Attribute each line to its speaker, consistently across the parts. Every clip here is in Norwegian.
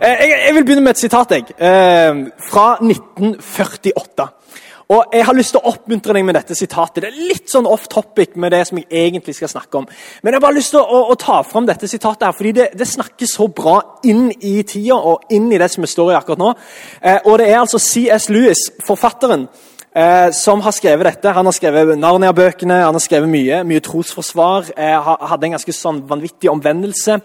Speaker 1: Eh, Jeg, jeg vil begynne med et sitat jeg, eh, fra 1948. Og Jeg har lyst til å oppmuntre deg med dette sitatet. Det er litt sånn off topic med det som jeg egentlig skal snakke om. Men jeg har bare lyst til å, å ta fram dette sitatet, her, fordi det, det snakker så bra inn i tida og inn i det som vi står i akkurat nå. Eh, og Det er altså C.S. Lewis, forfatteren, eh, som har skrevet dette. Han har skrevet Narnia-bøkene, han har skrevet mye. Mye trosforsvar. Eh, hadde en ganske sånn vanvittig omvendelse.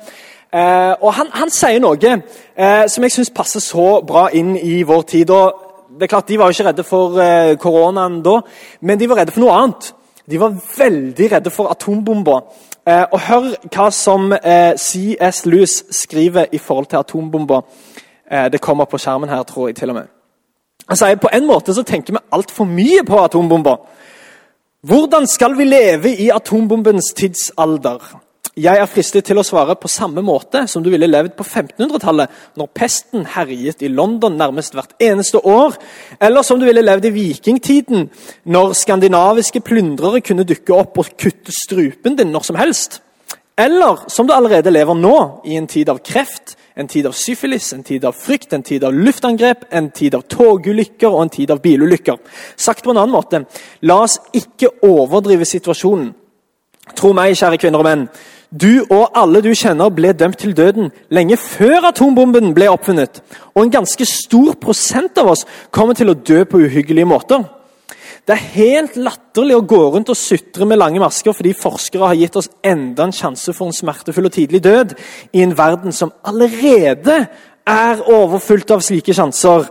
Speaker 1: Eh, og han, han sier noe eh, som jeg syns passer så bra inn i vår tid. og det er klart De var jo ikke redde for eh, koronaen da, men de var redde for noe annet. De var veldig redde for atombomber. Eh, og Hør hva som eh, CS Lewis skriver i forhold til atombomber. Eh, det kommer på skjermen her, tror jeg til og med. Han sier på en måte så tenker vi altfor mye på atombomber. Hvordan skal vi leve i atombombens tidsalder? Jeg er fristet til å svare på samme måte som du ville levd på 1500-tallet, når pesten herjet i London nærmest hvert eneste år, eller som du ville levd i vikingtiden, når skandinaviske plyndrere kunne dukke opp og kutte strupen din når som helst. Eller som du allerede lever nå, i en tid av kreft, en tid av syfilis, en tid av frykt, en tid av luftangrep, en tid av togulykker og en tid av bilulykker. Sagt på en annen måte, la oss ikke overdrive situasjonen. Tro meg, kjære kvinner og menn. Du og alle du kjenner ble dømt til døden lenge før atombomben ble oppfunnet. Og en ganske stor prosent av oss kommer til å dø på uhyggelige måter. Det er helt latterlig å gå rundt og sutre med lange masker fordi forskere har gitt oss enda en sjanse for en smertefull og tidlig død i en verden som allerede er overfylt av slike sjanser,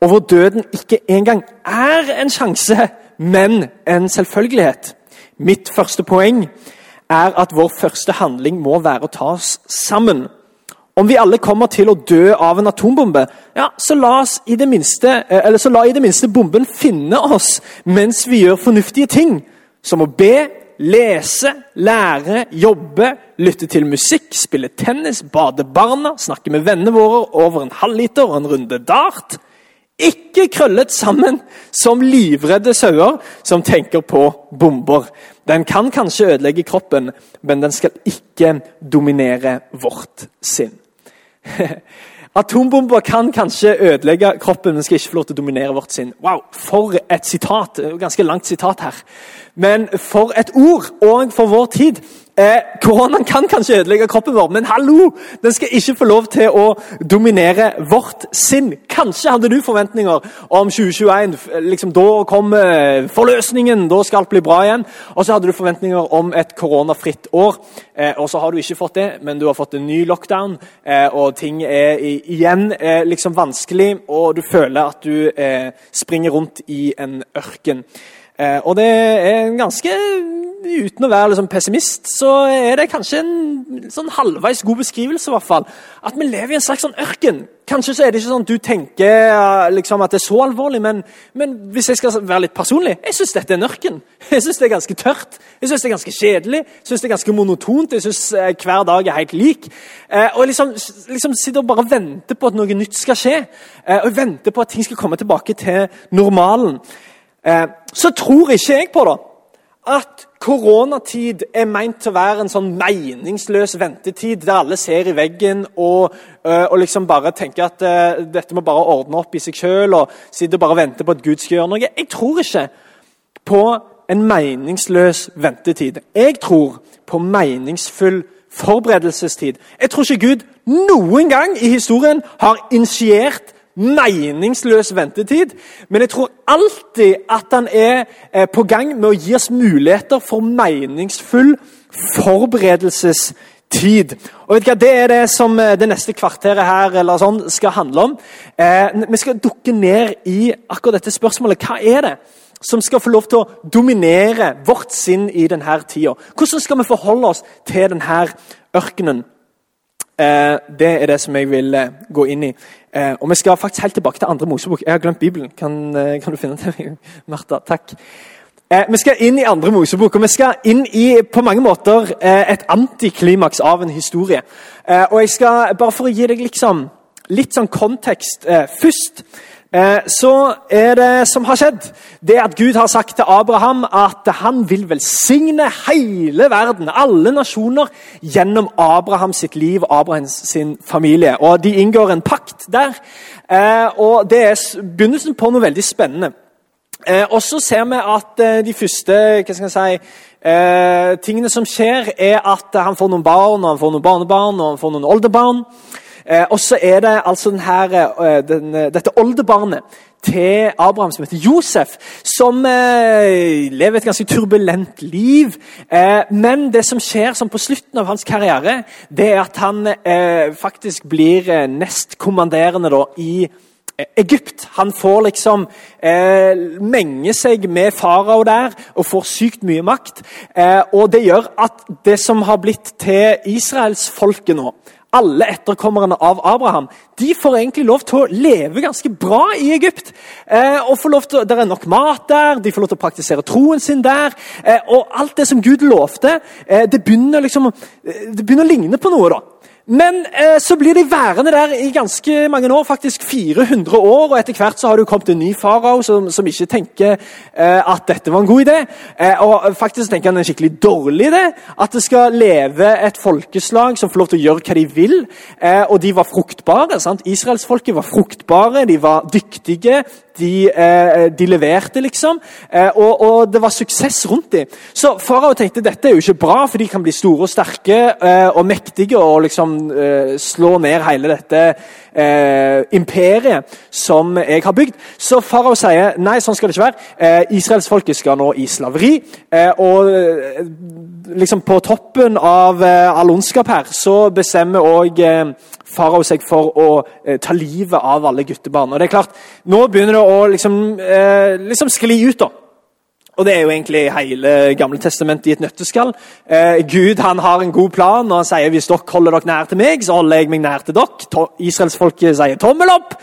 Speaker 1: og hvor døden ikke engang er en sjanse, men en selvfølgelighet. Mitt første poeng er at vår første handling må være å ta oss sammen. Om vi alle kommer til å dø av en atombombe, ja, så la, i det minste, eh, så la i det minste bomben finne oss mens vi gjør fornuftige ting, som å be, lese, lære, jobbe, lytte til musikk, spille tennis, bade barna, snakke med vennene våre over en halvliter og en runde dart. Ikke krøllet sammen som livredde sauer som tenker på bomber. Den kan kanskje ødelegge kroppen, men den skal ikke dominere vårt sinn. Atombomber kan kanskje ødelegge kroppen, men skal ikke få lov til å dominere vårt sinn. Wow, For et sitat! Ganske langt sitat her. Men for et ord, og for vår tid. Eh, koronaen kan kanskje ødelegge kroppen vår, men hallo! Den skal ikke få lov til å dominere vårt sinn. Kanskje hadde du forventninger om 2021. liksom Da kommer forløsningen, da skal alt bli bra igjen. Og så hadde du forventninger om et koronafritt år. Eh, og så har du ikke fått det, men du har fått en ny lockdown, eh, og ting er igjen eh, liksom vanskelig, og du føler at du eh, springer rundt i en ørken. Eh, og det er en ganske Uten å være liksom pessimist, så er det kanskje en sånn halvveis god beskrivelse. i hvert fall, At vi lever i en slags sånn ørken. Kanskje så er det ikke sånn at du tenker eh, liksom, at det er så alvorlig, men, men hvis jeg skal være litt personlig, jeg syns dette er en ørken. Jeg syns det er ganske tørt, jeg syns det er ganske kjedelig, jeg syns det er ganske monotont. Jeg syns eh, hver dag er helt lik. Eh, og liksom, liksom sitter og bare venter på at noe nytt skal skje. Og venter på at ting skal komme tilbake til normalen. Så tror ikke jeg på da, at koronatid er meint til å være en sånn meningsløs ventetid der alle ser i veggen og, øh, og liksom bare tenker at uh, dette må bare ordne opp i seg sjøl og sitter og bare venter på at Gud skal gjøre noe. Jeg tror ikke på en meningsløs ventetid. Jeg tror på meningsfull forberedelsestid. Jeg tror ikke Gud noen gang i historien har initiert meningsløs ventetid. Men jeg tror alltid at han er eh, på gang med å gi oss muligheter for meningsfull forberedelsestid. Og vet du hva, Det er det som eh, det neste kvarteret her eller sånn, skal handle om. Eh, vi skal dukke ned i akkurat dette spørsmålet. Hva er det som skal få lov til å dominere vårt sinn i denne tida? Hvordan skal vi forholde oss til denne ørkenen? Eh, det er det som jeg vil eh, gå inn i. Eh, og Vi skal faktisk helt tilbake til andre Mosebok. Jeg har glemt Bibelen. Kan, kan du finne den? Martha, takk. Vi skal inn i andre Mosebok, og vi skal inn i på mange måter et antiklimaks av en historie. og jeg skal, Bare for å gi deg liksom, litt sånn kontekst først så er det som har skjedd, det at Gud har sagt til Abraham at han vil velsigne hele verden, alle nasjoner, gjennom Abraham sitt liv og Abrahams sin familie. Og De inngår en pakt der. Eh, og Det er begynnelsen på noe veldig spennende. Eh, og så ser vi at de første hva skal jeg si, tingene som skjer, er at han får noen barn, og han får noen barnebarn og han får noen oldebarn. Eh, og så er det altså denne, eh, den, eh, dette oldebarnet til Abraham som heter Josef, som eh, lever et ganske turbulent liv. Eh, men det som skjer som på slutten av hans karriere, det er at han eh, faktisk blir nestkommanderende da, i Egypt. Han får liksom eh, menge seg med farao der og får sykt mye makt. Eh, og det gjør at det som har blitt til israelsfolket nå, alle etterkommerne av Abraham de får egentlig lov til å leve ganske bra i Egypt. Eh, og får lov til, Det er nok mat der, de får lov til å praktisere troen sin der. Eh, og alt det som Gud lovte, eh, det, begynner liksom, eh, det begynner å ligne på noe. da. Men eh, så blir de værende der i ganske mange år, faktisk 400 år. og Etter hvert så har det kommet en ny farao som, som, ikke tenker eh, at dette var en god idé. Eh, og faktisk tenker han en skikkelig dårlig idé. At det skal leve et folkeslag som får lov til å gjøre hva de vil. Eh, og de var fruktbare. sant? Israelsfolket var fruktbare, de var dyktige. De, eh, de leverte, liksom. Eh, og, og, det var suksess rundt dem. Så farao tenkte dette er jo ikke bra, for de kan bli store og sterke og mektige. og liksom eh, slå ned hele dette eh, imperiet som jeg har bygd. Så farao sier nei, sånn skal det ikke være. Eh, Israelsfolket skal nå i slaveri. Eh, og eh, liksom på toppen av all ondskap her, så bestemmer òg farao seg for å ta livet av alle guttebarn. Og det er klart, Nå begynner det å liksom, liksom skli ut. da. Og Det er jo egentlig hele Gamle testamentet i et nøtteskall. Eh, Gud han har en god plan, og han sier hvis dere holder dere nær til meg, så holder jeg meg nær til dere. Israelsfolket sier tommel opp.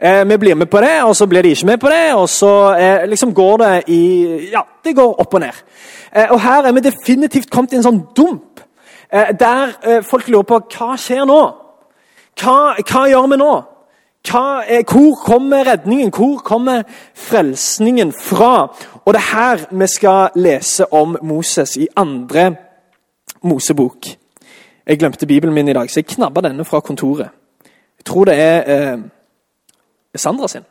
Speaker 1: Eh, vi blir med på det, og så blir de ikke med på det. Og så eh, liksom går det i Ja, det går opp og ned. Eh, og Her er vi definitivt kommet i en sånn dump, eh, der eh, folk lurer på hva skjer nå. Hva, hva gjør vi nå? Er, hvor kommer redningen? Hvor kommer frelsningen fra? Og det er her vi skal lese om Moses i andre Mosebok. Jeg glemte Bibelen min i dag, så jeg knabba denne fra kontoret. Jeg tror det er eh, Sandra sin.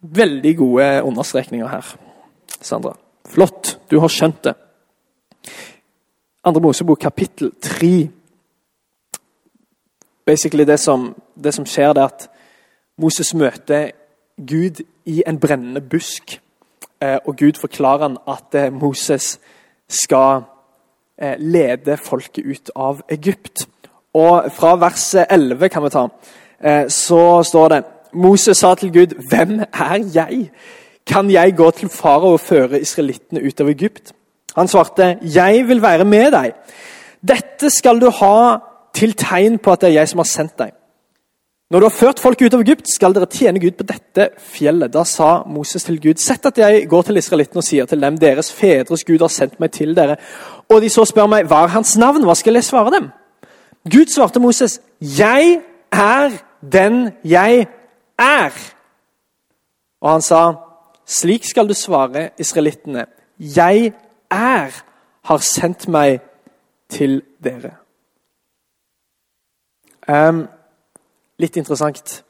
Speaker 1: Veldig gode understrekninger her. Sandra. Flott. Du har skjønt det. Andre Mosebok, kapittel tre. Basically det som, det som skjer, det er at Moses møter Gud i en brennende busk. Eh, og Gud forklarer han at eh, Moses skal eh, lede folket ut av Egypt. Og Fra vers 11 kan vi ta, så står det Moses sa til Gud, 'Hvem er jeg? Kan jeg gå til farao og føre israelittene ut av Egypt?' Han svarte, 'Jeg vil være med deg.' 'Dette skal du ha til tegn på at det er jeg som har sendt deg.' Når du har ført folk ut av Egypt, skal dere tjene Gud på dette fjellet. Da sa Moses til Gud, sett at jeg går til israelittene og sier til dem, deres fedres Gud har sendt meg til dere. Og de så spør meg, hva er hans navn? Hva skal jeg svare dem? Gud svarte Moses, jeg er den jeg er. Og han sa, slik skal du svare israelittene. Jeg er, har sendt meg til dere. Um, Litt interessant.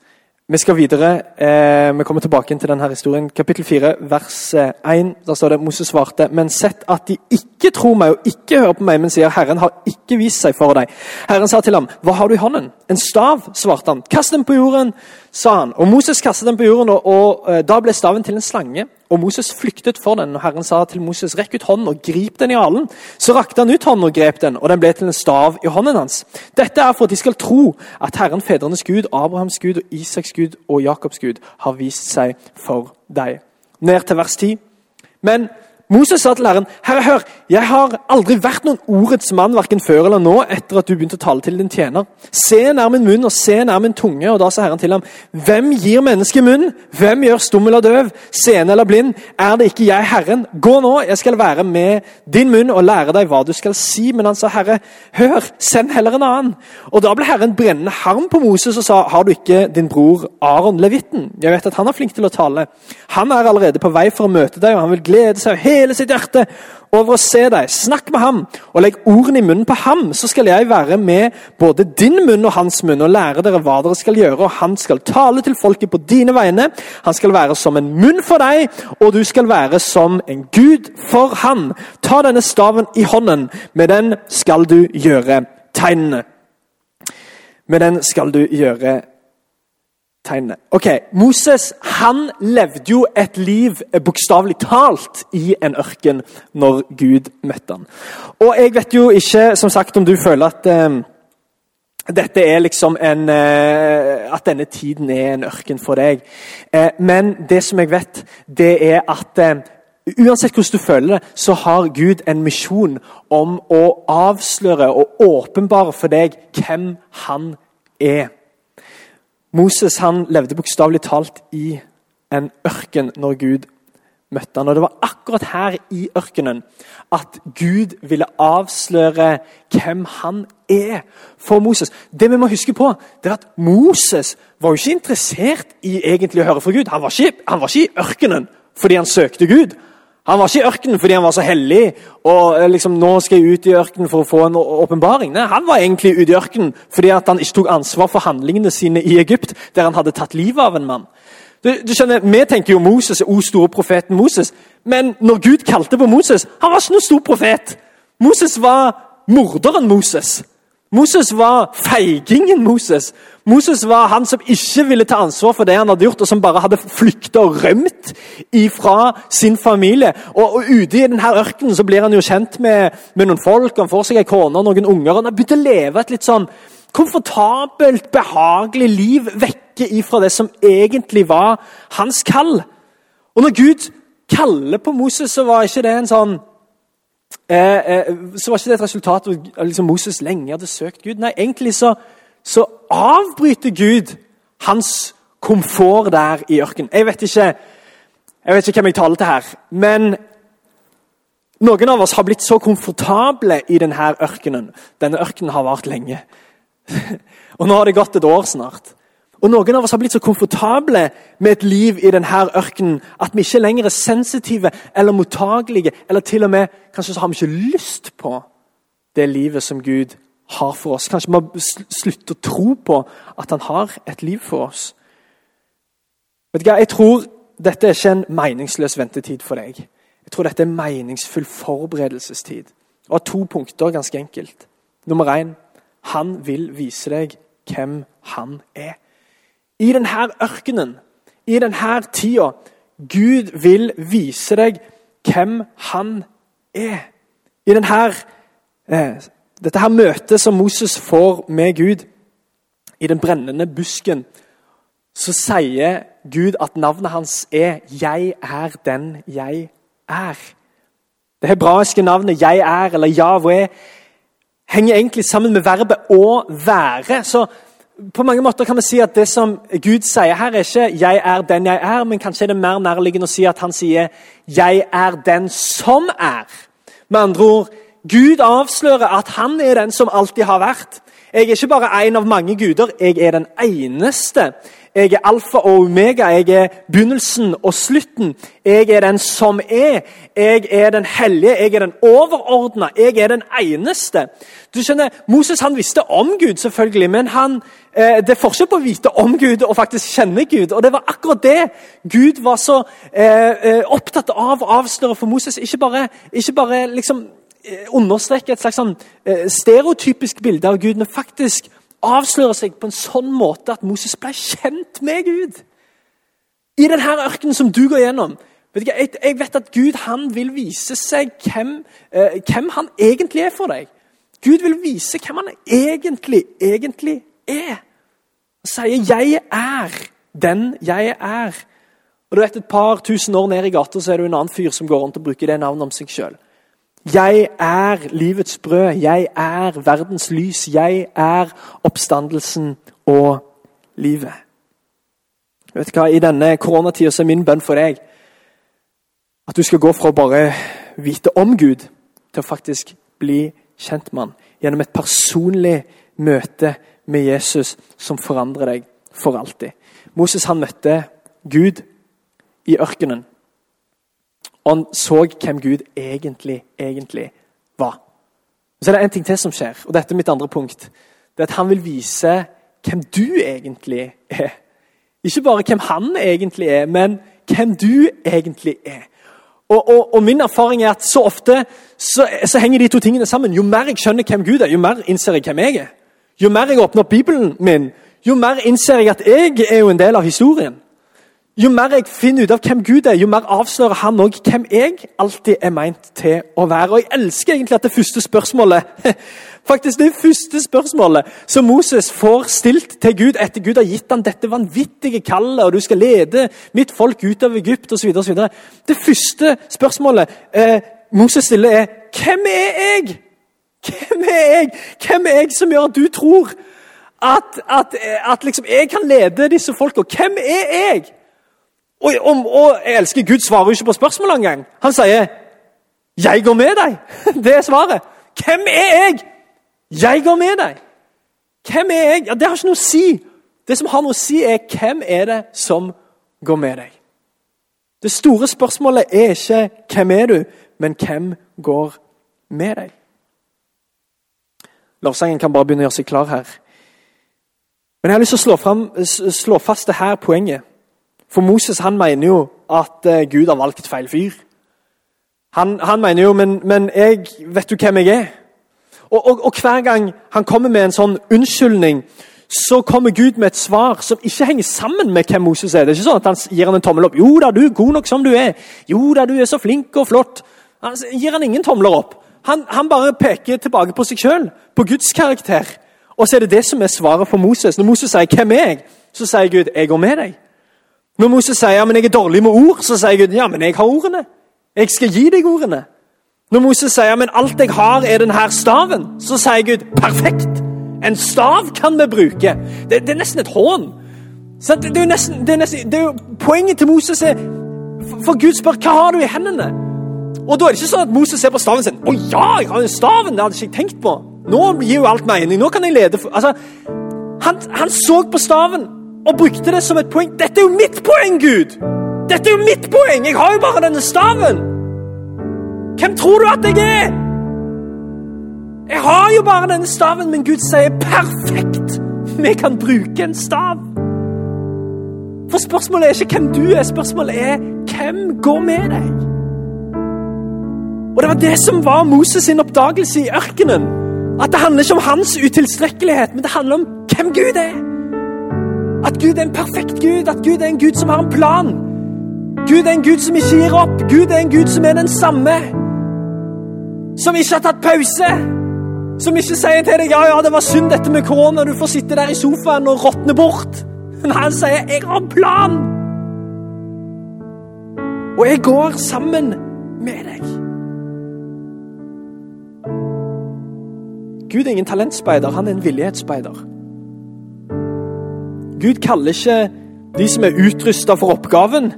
Speaker 1: Vi skal videre. Eh, vi kommer tilbake til denne historien. Kapittel 4, vers 1. Da der står det Moses svarte, men sett at de ikke tror meg og ikke hører på meg, men sier Herren har ikke vist seg for deg. Herren sa til ham, hva har du i hånden? En stav, svarte han. Kast den på jorden, sa han. Og Moses kastet den på jorden, og, og uh, da ble staven til en slange. Og Moses flyktet for den, og Herren sa til Moses, rekk ut hånden og grip den i halen. Så rakte han ut hånden og grep den, og den ble til en stav i hånden hans. Dette er for at de skal tro at Herren, fedrenes Gud, Abrahams Gud og Isaks Gud og Jakobs Gud har vist seg for deg. Ned til vers 10. Men Moses sa til Herren, Herre, hør, jeg har aldri vært noen ordets mann, verken før eller nå, etter at du begynte å tale til din tjener. Se nær min munn og se nær min tunge. Og da sa Herren til ham, hvem gir mennesket munn? Hvem gjør stum eller døv, seende eller blind? Er det ikke jeg, Herren? Gå nå, jeg skal være med din munn og lære deg hva du skal si. Men han sa, Herre, hør, send heller en annen. Og da ble Herren brennende harm på Moses og sa, har du ikke din bror Aron levitten? Jeg vet at han er flink til å tale. Han er allerede på vei for å møte deg, og han vil glede seg hele sitt hjerte over å se deg. Snakk med ham, og legg ordene i munnen på ham, så skal jeg være med både din munn og hans munn og lære dere hva dere skal gjøre. og Han skal tale til folket på dine vegne. Han skal være som en munn for deg, og du skal være som en gud for han. Ta denne staven i hånden, med den skal du gjøre tegnene. Med den skal du gjøre tegnene. Ok, Moses han levde jo et liv eh, bokstavelig talt i en ørken når Gud møtte han. Og Jeg vet jo ikke som sagt, om du føler at eh, dette er liksom en, eh, at denne tiden er en ørken for deg. Eh, men det som jeg vet, det er at eh, Uansett hvordan du føler det, så har Gud en misjon om å avsløre og åpenbare for deg hvem han er. Moses han levde bokstavelig talt i en ørken når Gud møtte han. Og Det var akkurat her i ørkenen at Gud ville avsløre hvem han er for Moses. Det vi må huske på, det er at Moses var jo ikke interessert i egentlig å høre fra Gud. Han var ikke, han var ikke i ørkenen fordi han søkte Gud. Han var ikke i ørkenen fordi han var så hellig og eh, liksom, nå skal jeg ut i ørkenen for å få en åpenbaring. Han var egentlig ute i ørkenen fordi han ikke tok ansvar for handlingene sine i Egypt, der han hadde tatt livet av en mann. Du, du skjønner, Vi tenker jo Moses, o store profeten Moses. Men når Gud kalte på Moses Han var ikke noen stor profet. Moses var morderen Moses. Moses var feigingen Moses. Moses var han som ikke ville ta ansvar for det han hadde gjort, og som bare hadde flykta og rømt ifra sin familie. Og, og Ute i denne ørkenen så blir han jo kjent med, med noen folk, han får seg ei kone og noen unger. Han har begynt å leve et litt sånn komfortabelt, behagelig liv vekke ifra det som egentlig var hans kall. Og når Gud kaller på Moses, så var ikke det en sånn så var ikke det et resultat av liksom Moses lenge hadde søkt Gud. Nei, egentlig så, så avbryter Gud hans komfort der i ørkenen. Jeg vet ikke jeg vet ikke hvem jeg taler til her, men noen av oss har blitt så komfortable i denne ørkenen. Denne ørkenen har vart lenge. Og nå har det gått et år snart. Og Noen av oss har blitt så komfortable med et liv i denne ørkenen at vi ikke lenger er sensitive eller mottagelige, eller til og med kanskje så har vi ikke lyst på det livet som Gud har for oss. Kanskje vi må slutte å tro på at han har et liv for oss. Vet du hva? Jeg tror dette er ikke en meningsløs ventetid for deg. Jeg tror dette er meningsfull forberedelsestid. Og har to punkter, ganske enkelt. Nummer én han vil vise deg hvem han er i denne ørkenen, i denne tida. Gud vil vise deg hvem han er. I denne, eh, dette her møtet som Moses får med Gud i den brennende busken, så sier Gud at navnet hans er 'Jeg er den jeg er'. Det hebraiske navnet 'jeg er' eller 'Yahweh' henger egentlig sammen med verbet 'å være'. Så på mange måter kan vi si at det som Gud sier her, er ikke 'jeg er den jeg er', men kanskje er det mer nærliggende å si at han sier 'jeg er den som er'. Med andre ord, Gud avslører at han er den som alltid har vært. Jeg er ikke bare en av mange guder, jeg er den eneste. Jeg er alfa og omega. Jeg er begynnelsen og slutten. Jeg er den som er. Jeg er den hellige. Jeg er den overordna. Jeg er den eneste. Du skjønner, Moses han visste om Gud, selvfølgelig, men han, eh, det er forskjell på å vite om Gud og faktisk kjenne Gud. Og Det var akkurat det Gud var så eh, eh opptatt av å avsløre for Moses. Ikke bare, ikke bare liksom, eh, understreke et slags sånn, eh, stereotypisk bilde av Gud, men faktisk avslører seg på en sånn måte at Moses ble kjent med Gud. I denne ørkenen som du går gjennom. Vet jeg, jeg, vet at Gud han vil vise seg hvem, eh, hvem, han egentlig er for deg. Gud vil vise hvem han egentlig, egentlig er. Han sier 'jeg er den jeg er'. Og du vet, Et par tusen år ned i gata så er det en annen fyr som går rundt og bruker det navnet om seg sjøl. Jeg er livets brød, jeg er verdens lys, jeg er oppstandelsen og livet. Vet du hva, I denne koronatida er min bønn for deg at du skal gå fra å bare vite om Gud, til å faktisk bli kjent med han gjennom et personlig møte med Jesus som forandrer deg for alltid. Moses han møtte Gud i ørkenen. Og han så hvem Gud egentlig, egentlig var. Så er det en ting til som skjer, og dette er mitt andre punkt. Det er at Han vil vise hvem du egentlig er. Ikke bare hvem han egentlig er, men hvem du egentlig er. Og, og, og min erfaring er at så ofte så, så, henger de to tingene sammen. Jo mer jeg skjønner hvem Gud er, jo mer innser jeg hvem jeg er. Jo mer jeg åpner opp Bibelen min, jo mer innser jeg at jeg er jo en del av historien. Jo mer jeg finner ut av hvem Gud er, jo mer avslører han òg hvem jeg alltid er meint til å være. Og Jeg elsker egentlig at det første spørsmålet faktisk det første spørsmålet som Moses får stilt til Gud etter Gud har gitt ham dette vanvittige kallet, og du skal lede mitt folk ut av Egypt osv. Det første spørsmålet eh, Moses stiller, er hvem er jeg? Hvem er jeg? Hvem er jeg som gjør at du tror at, at, at liksom jeg kan lede disse folka? Hvem er jeg? Og, og, og, jeg elsker Gud svarer jo ikke på spørsmålet engang. Han sier 'Jeg går med deg'. Det er svaret. Hvem er jeg? Jeg går med deg. Hvem er jeg? Ja, Det har ikke noe å si. Det som har noe å si, er hvem er det som går med deg? Det store spørsmålet er ikke 'hvem er du', men 'hvem går med deg'? Lovsangen kan bare begynne å gjøre seg klar her. Men jeg har lyst til å slå, frem, slå fast det her poenget. For Moses han mener jo at uh, Gud har valgt feil fyr. Han, han mener jo men, men jeg, vet du hvem jeg er? Og, og, og, Hver gang han kommer med en sånn unnskyldning, så kommer Gud med et svar som ikke henger sammen med hvem Moses er. Det er ikke sånn at Han gir han en tommel opp. 'Jo da, du er god nok som du er.' 'Jo da, du er så flink og flott.' Han gir han ingen tomler opp. Han, han bare peker tilbake på seg sjøl, på Guds karakter. Og så er det det som er svaret for Moses. Når Moses sier 'Hvem er jeg?', så sier Gud 'Jeg går med deg'. Når Moses sier ja, men jeg er dårlig med ord, så sier Gud ja, men jeg har ordene. Jeg skal gi deg ordene. Når Moses sier ja, men alt jeg har, er denne staven, så sier Gud perfekt. En stav kan vi bruke. Det, det er nesten et hån. Det, det, er nesten, det, er nesten, det er jo Poenget til Moses er For Gud spør hva har du i hendene. Og Da er det ikke sånn at Moses ser på staven sin. 'Å ja, jeg har den staven!' Det hadde jeg ikke tenkt på. Nå gir jo alt mening. Nå kan jeg lede for... Altså, han, han så på staven og brukte det som et poeng. Dette er jo mitt poeng, Gud! Dette er jo mitt poeng! Jeg har jo bare denne staven! Hvem tror du at jeg er? Jeg har jo bare denne staven, men Gud sier 'perfekt'! Vi kan bruke en stav. For spørsmålet er ikke hvem du er, spørsmålet er hvem går med deg? Og Det var det som var Moses' sin oppdagelse i ørkenen. At det handler ikke om hans utilstrekkelighet, men det handler om hvem Gud er. Gud er en perfekt Gud, at Gud er en Gud som har en plan. Gud er en Gud som ikke gir opp. Gud er en Gud som er den samme. Som ikke har tatt pause. Som ikke sier til deg ja, ja, det var synd dette med korona, du får sitte der i sofaen og råtne bort. Men han sier 'jeg har en plan'. Og jeg går sammen med deg. Gud er ingen talentspeider, han er en villighetsspeider. Gud kaller ikke de som er utrusta for oppgaven.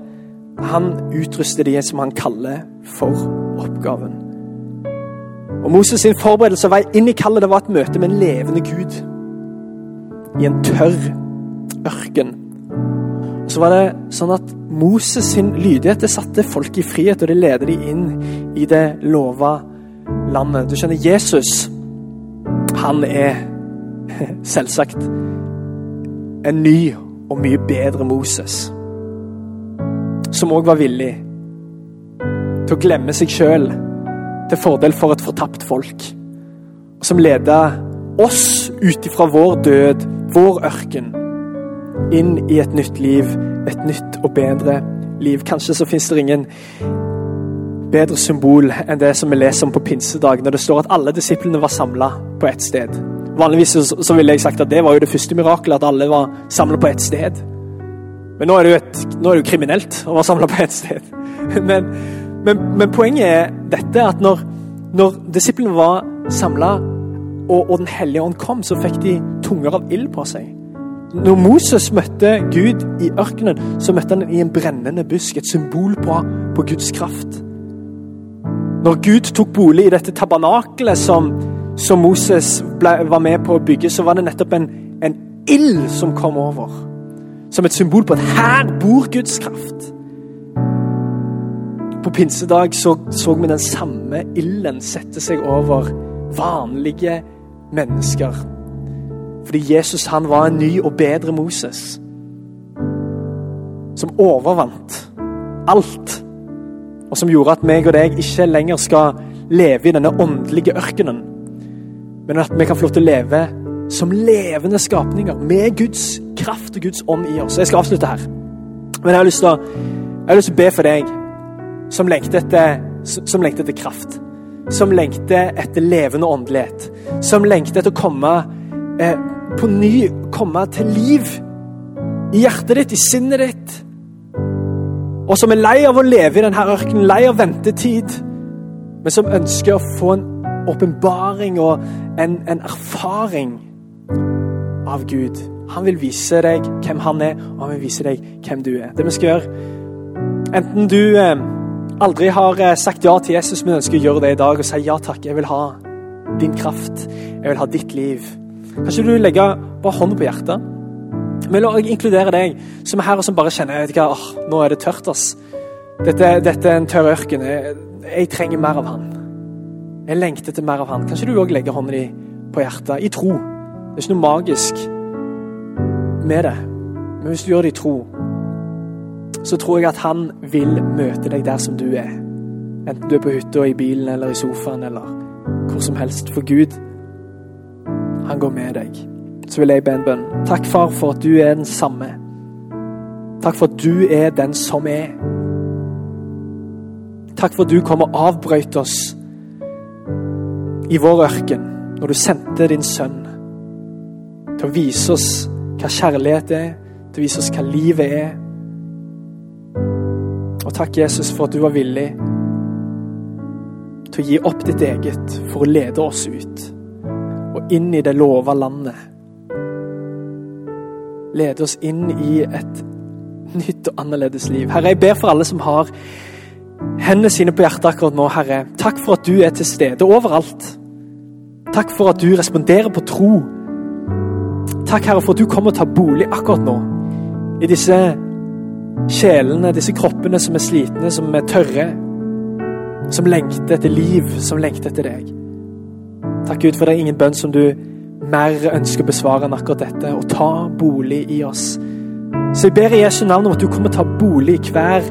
Speaker 1: Han utruster de som han kaller for oppgaven. Og Moses' sin forberedelse vei inn i kallet det var et møte med en levende Gud. I en tørr ørken. Og så var det sånn at Moses' sin lydighet det satte folk i frihet, og det leder de inn i det lova landet. Du skjønner, Jesus, han er selvsagt en ny og mye bedre Moses. Som òg var villig til å glemme seg sjøl til fordel for et fortapt folk. Og som leda oss ut ifra vår død, vår ørken, inn i et nytt liv. Et nytt og bedre liv. Kanskje så fins det ingen bedre symbol enn det som vi leser om på pinsedag, når det står at alle disiplene var samla på ett sted. Vanligvis så, så ville jeg sagt at det var jo det første mirakelet, at alle var samla på ett sted. Men nå er det jo, et, nå er det jo kriminelt å være samla på ett sted. Men, men, men, poenget er dette at når, når disiplene var samla, og, og Den hellige ånd kom, så fikk de tunger av ild på seg. Når Moses møtte Gud i ørkenen, så møtte han i en brennende busk, et symbol på, på Guds kraft. Når Gud tok bolig i dette tabernakelet som, som Moses ble, var med på å bygge, så var det nettopp en, en ild som kom over som et symbol på at her bor Guds kraft. På pinsedag så, så vi den samme ilden sette seg over vanlige mennesker. Fordi Jesus han var en ny og bedre Moses. Som overvant alt. Og som gjorde at meg og deg ikke lenger skal leve i denne åndelige ørkenen. Men at vi kan få lov til å leve som levende skapninger med Guds kraft og Guds ånd i oss. Jeg skal avslutte her. Men jeg har lyst til å, har lyst til å be for deg som lengter, etter, som etter kraft. Som lengter etter levende åndelighet. Som lengter etter å komme eh, på ny komme til liv i hjertet ditt, i sinnet ditt. Og som er lei av å leve i denne ørkenen, lei av ventetid, men som ønsker å få en åpenbaring og en, en erfaring av Gud. Han vil vise deg hvem han er, og han vil vise deg hvem du er. Det vi skal gjøre Enten du eh, aldri har eh, sagt ja til Jesus, men ønsker å gjøre det i dag og si ja takk, jeg vil ha din kraft, jeg vil ha ditt liv. Kanskje du legger bare hånda på hjertet? Men la meg inkludere deg som er her og som bare kjenner vet ikke, nå er det tørt. ass. Dette, dette er en tørr ørken. Jeg, jeg, trenger mer av han. Jeg lengter etter mer av han. Kanskje du òg legger hånda di på hjertet i tro. Det er ikke noe magisk med det. Men hvis du gjør det i tro, så tror jeg at han vil møte deg der som du er. Enten du er på hytta, i bilen eller i sofaen eller hvor som helst. For Gud, han går med deg. Så vil jeg be en bønn. Takk, far, for at du er den samme. Takk for at du er den som er. Takk for at du kom og avbrøt oss i vår ørken når du sendte din sønn til å vise oss hva kjærlighet er, til å vise oss hva livet er. Og takk, Jesus, for at du var villig til å gi opp ditt eget for å lede oss ut og inn i det lova landet. Lede oss inn i et nytt og annerledes liv. Herre, jeg ber for alle som har hendene sine på hjertet akkurat nå, Herre. Takk for at du er til stede overalt. Takk for at du responderer på tro Takk, Herre, for at du kommer og tar bolig akkurat nå. I disse sjelene, disse kroppene som er slitne, som er tørre. Som lengter etter liv, som lengter etter deg. Takk, Gud, for det er ingen bønn som du mer ønsker å besvare enn akkurat dette. Å ta bolig i oss. Så jeg ber i Jesu navn om at du kommer og tar bolig i hver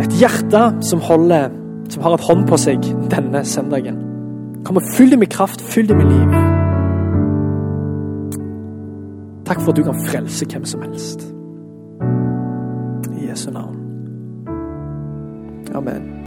Speaker 1: et hjerte som holder, som har et hånd på seg denne søndagen. Kom og Fyll det med kraft, fyll det med liv. Takk for at du kan frelse hvem som helst. I Jesu navn. Amen.